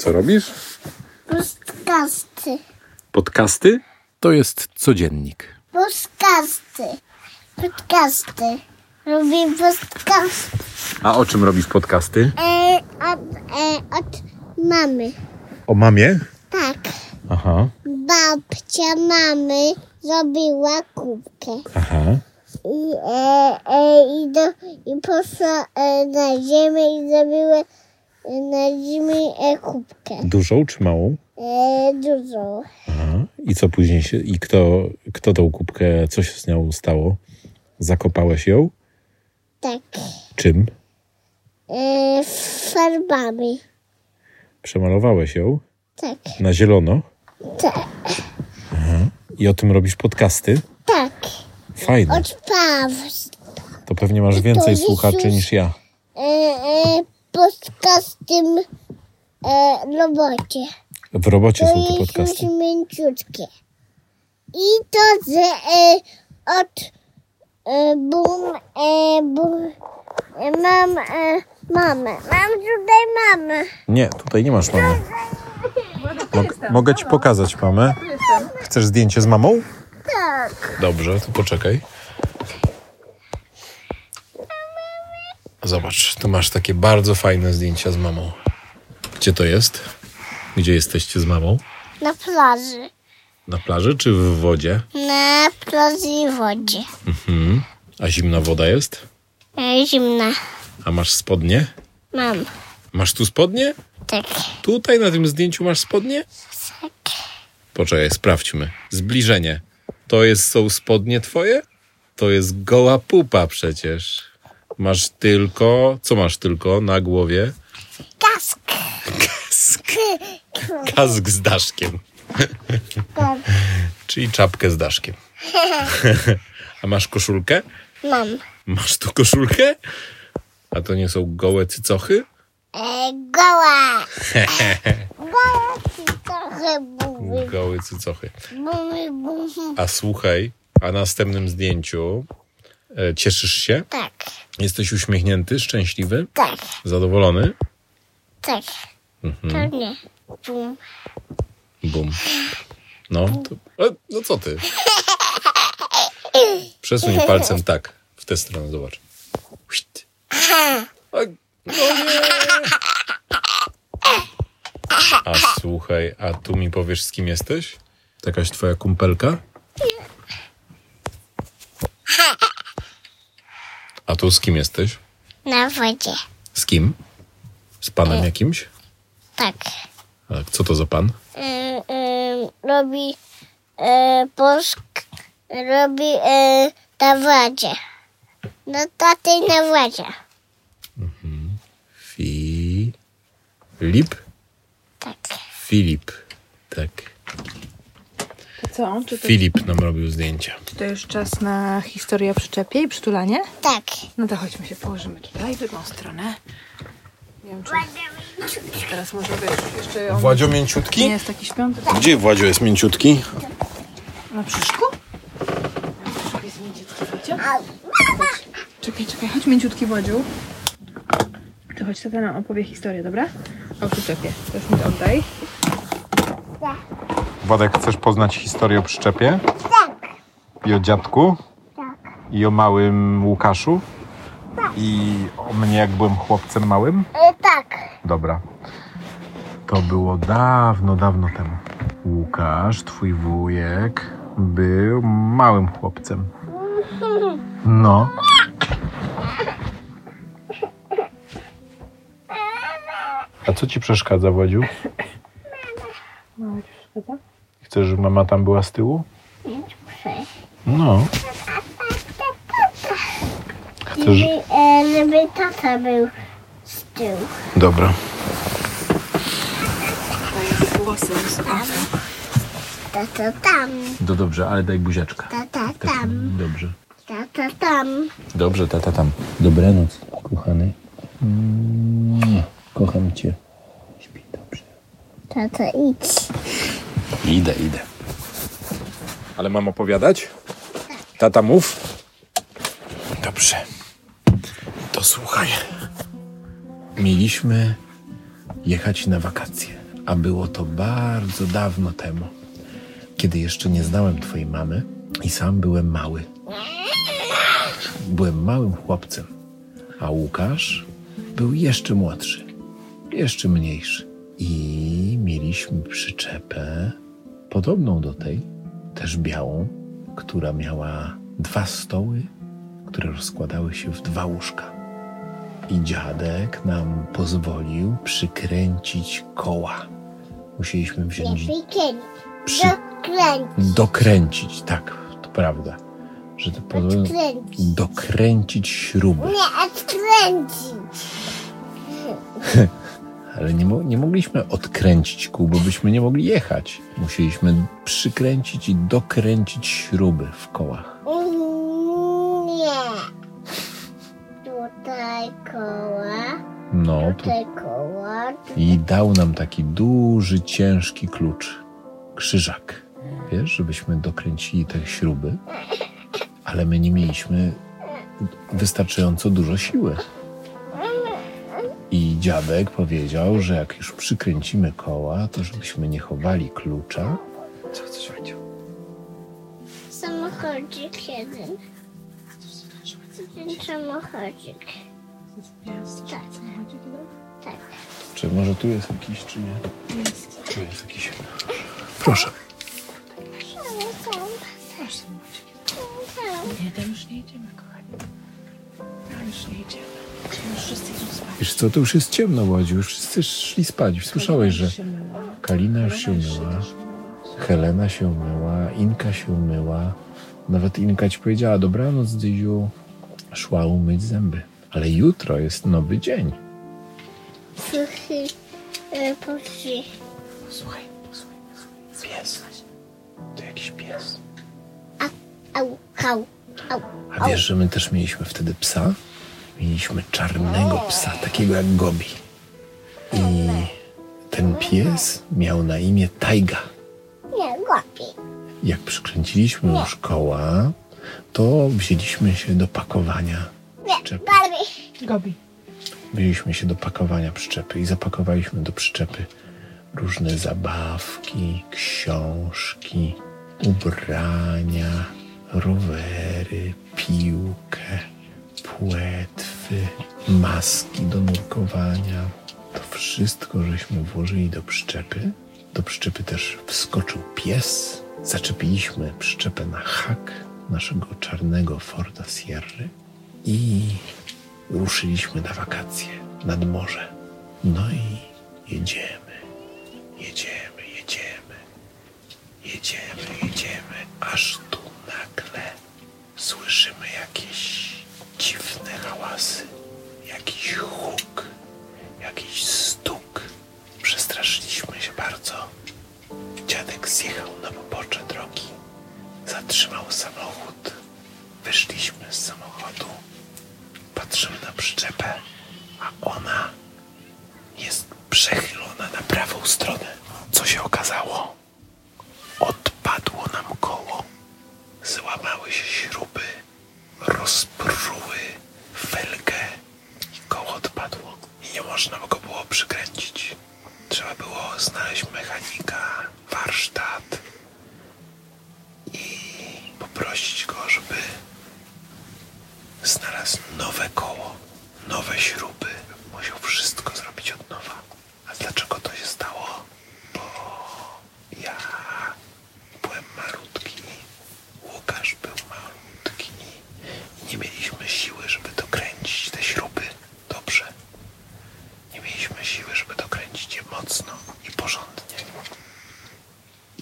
Co robisz? Podcasty. Podcasty? To jest codziennik. Podcasty. Podcasty. Lubię podcasty. A o czym robisz podcasty? E, od, e, od mamy. O mamie? Tak. Aha. Babcia mamy zrobiła kubkę. Aha. I, e, e, i, do, i poszła e, na ziemię i zrobiła na ziemi e, kubkę. Dużą czy małą? E, dużą. Aha. I co później się... I kto, kto tą kubkę... Co się z nią stało? Zakopałeś ją? Tak. Czym? E, farbami. Przemalowałeś ją? Tak. Na zielono? Tak. I o tym robisz podcasty? Tak. Fajne. Od. To pewnie masz więcej jest słuchaczy niż ja. E, e, podcastem e, robocie. W robocie To są te podcasty. mięciutkie. I to, że e, od e, bum, e, bum, e, mam e, mamę. Mam tutaj mamę. Nie, tutaj nie masz mamy. Mog- mogę ci pokazać mamę. Chcesz zdjęcie z mamą? Tak. Dobrze, to poczekaj. Zobacz, tu masz takie bardzo fajne zdjęcia z mamą. Gdzie to jest? Gdzie jesteście z mamą? Na plaży. Na plaży czy w wodzie? Na plaży i wodzie. Mhm. A zimna woda jest? E, zimna. A masz spodnie? Mam. Masz tu spodnie? Tak. Tutaj na tym zdjęciu masz spodnie? Tak. Poczekaj, sprawdźmy. Zbliżenie. To jest, są spodnie twoje? To jest goła pupa przecież. Masz tylko... Co masz tylko na głowie? Kask. Kask. Kask z daszkiem. Tak. Czyli czapkę z daszkiem. A masz koszulkę? Mam. Masz tu koszulkę? A to nie są gołe cycochy? E, goła. bumy. Gołe cycochy. Bumy, bumy. A słuchaj, a na następnym zdjęciu cieszysz się? Tak. Jesteś uśmiechnięty, szczęśliwy, Tak. zadowolony? Tak. Mhm. To nie. Bum. Bum. No, to, e, no co ty? Przesuń palcem tak, w tę stronę, zobacz. A, no nie. A słuchaj, a tu mi powiesz, z kim jesteś? Jakaś twoja kumpelka? A tu z kim jesteś? Na wodzie. Z kim? Z panem jakimś? Tak. A co to za pan? E, e, robi e, posk. Robi e, na wodzie. Na taty na wodzie. Filip? Tak. Filip. Tak. Co? Czy to, Filip nam robił zdjęcia. czy to już czas na historię o przyczepie i przytulanie? Tak. No to chodźmy się położymy tutaj, w drugą stronę. Nie wiem, czy teraz może wiesz, jeszcze on Władzio nie mięciutki? jest taki śpiący. Gdzie Władzio jest mięciutki? Na brzuszku? Brzuszek jest mięciutki, Władzio. Chodź. Czekaj, czekaj, chodź mięciutki Władziu. To chodź, tata nam opowie historię, dobra? O przyczepie. To już mi to oddaj. Władek, chcesz poznać historię o przyczepie? Tak. I o dziadku? Tak. I o małym Łukaszu? I o mnie, jak byłem chłopcem małym? E, tak. Dobra. To było dawno, dawno temu. Łukasz, twój wujek, był małym chłopcem. No. A co ci przeszkadza, Władziu? Mama ci przeszkadza? Chcesz, żeby mama tam była z tyłu? No. Chcesz... Żeby, e, żeby tata był z tyłu. Dobra. Z Tata tam. To dobrze, ale daj buziaczka. Tata tam. Dobrze. Tata tam. Dobrze, tata tam. Dobranoc, kochany. Mm, Kocham cię. Śpi dobrze. Tata idź. Idę, idę. Ale mam opowiadać? Tata mów. Dobrze. To słuchaj. Mieliśmy jechać na wakacje, A było to bardzo dawno temu, kiedy jeszcze nie znałem twojej mamy i sam byłem mały. Byłem małym chłopcem, a Łukasz był jeszcze młodszy, jeszcze mniejszy. Mieliśmy przyczepę podobną do tej, też białą, która miała dwa stoły, które rozkładały się w dwa łóżka. I dziadek nam pozwolił przykręcić koła. Musieliśmy Nie wziąć, przykręć. Przy- Dokręć. dokręcić, tak, to prawda, że to Odkręcić. dokręcić śruby. Nie, odkręcić. Ale nie, nie mogliśmy odkręcić kół, bo byśmy nie mogli jechać. Musieliśmy przykręcić i dokręcić śruby w kołach. Nie. Tutaj koła. No. Tutaj koła. i dał nam taki duży, ciężki klucz. Krzyżak. Wiesz, żebyśmy dokręcili te śruby, ale my nie mieliśmy wystarczająco dużo siły. I dziadek powiedział, że jak już przykręcimy koła, to żebyśmy nie chowali klucza, Co chcesz, Wadziu? Samochodzik jeden. Ten samochodzik. Jest. Tak. Samochodzik? Tak. Czy może tu jest jakiś, czy nie? Jest. Tu jest jakiś. Proszę. Tam. Nie, tam już nie idziemy, kochani. Tam już nie idziemy. Już wszyscy idą spać. Wiesz co, to już jest ciemno, Ładziu. Już wszyscy szli spać. Słyszałeś, że się myła. Kalina już się umyła. Helena się umyła, Inka się umyła. Nawet Inka ci powiedziała, dobranoc, Dyziu. Szła umyć zęby. Ale jutro jest nowy dzień. Suchy. e, Poszli. Posłuchaj, posłuchaj, posłuchaj. Pies. To jakiś pies. Au, kał. Au. A wiesz, że my też mieliśmy wtedy psa? Mieliśmy czarnego psa, takiego jak Gobi. I ten pies miał na imię Tajga. Nie, głupi. Jak przykręciliśmy już koła, to wzięliśmy się do pakowania Nie, przyczepy. Gobi. Wzięliśmy się do pakowania przyczepy i zapakowaliśmy do przyczepy różne zabawki, książki, ubrania, rowery, piłkę, płetwy, maski do nurkowania. To wszystko żeśmy włożyli do przyczepy. Do przyczepy też wskoczył pies. Zaczepiliśmy przyczepę na hak naszego czarnego Forda Sierry i ruszyliśmy na wakacje nad morze. No i jedziemy, jedziemy, jedziemy, jedziemy, jedziemy, aż tu nagle słyszymy jakieś dziwne hałasy, jakiś huk, jakiś stuk. Przestraszyliśmy się bardzo. Dziadek zjechał na pobocze drogi, zatrzymał samochód. Wyszliśmy z samochodu. Patrzymy na przyczepę, a ona jest przechylona na prawą stronę. Co się okazało? Odpadło nam koło. Złamały się śruby, rozpruły felgę i koło odpadło. I nie można go było przykręcić. Trzeba było znaleźć mechanika, warsztat i poprosić go, żeby znalazł nowe koło, nowe śruby. Musiał wszystko zrobić od nowa. A dlaczego to się stało? Bo ja byłem malutki, Łukasz był malutki i nie mieliśmy siły, żeby dokręcić te śruby dobrze. Nie mieliśmy siły, żeby dokręcić je mocno i porządnie.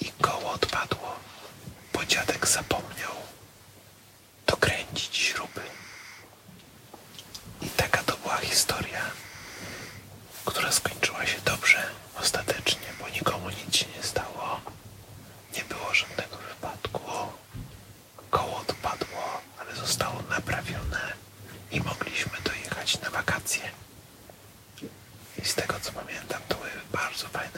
I koło odpadło, bo dziadek zapomniał dokręcić śruby. I taka to była historia, która skończyła się dobrze ostatecznie, bo nikomu nic się nie stało. Nie było żadnego wypadku. Koło odpadło, ale zostało naprawione i mogliśmy dojechać na wakacje. I z tego co pamiętam, to były bardzo fajne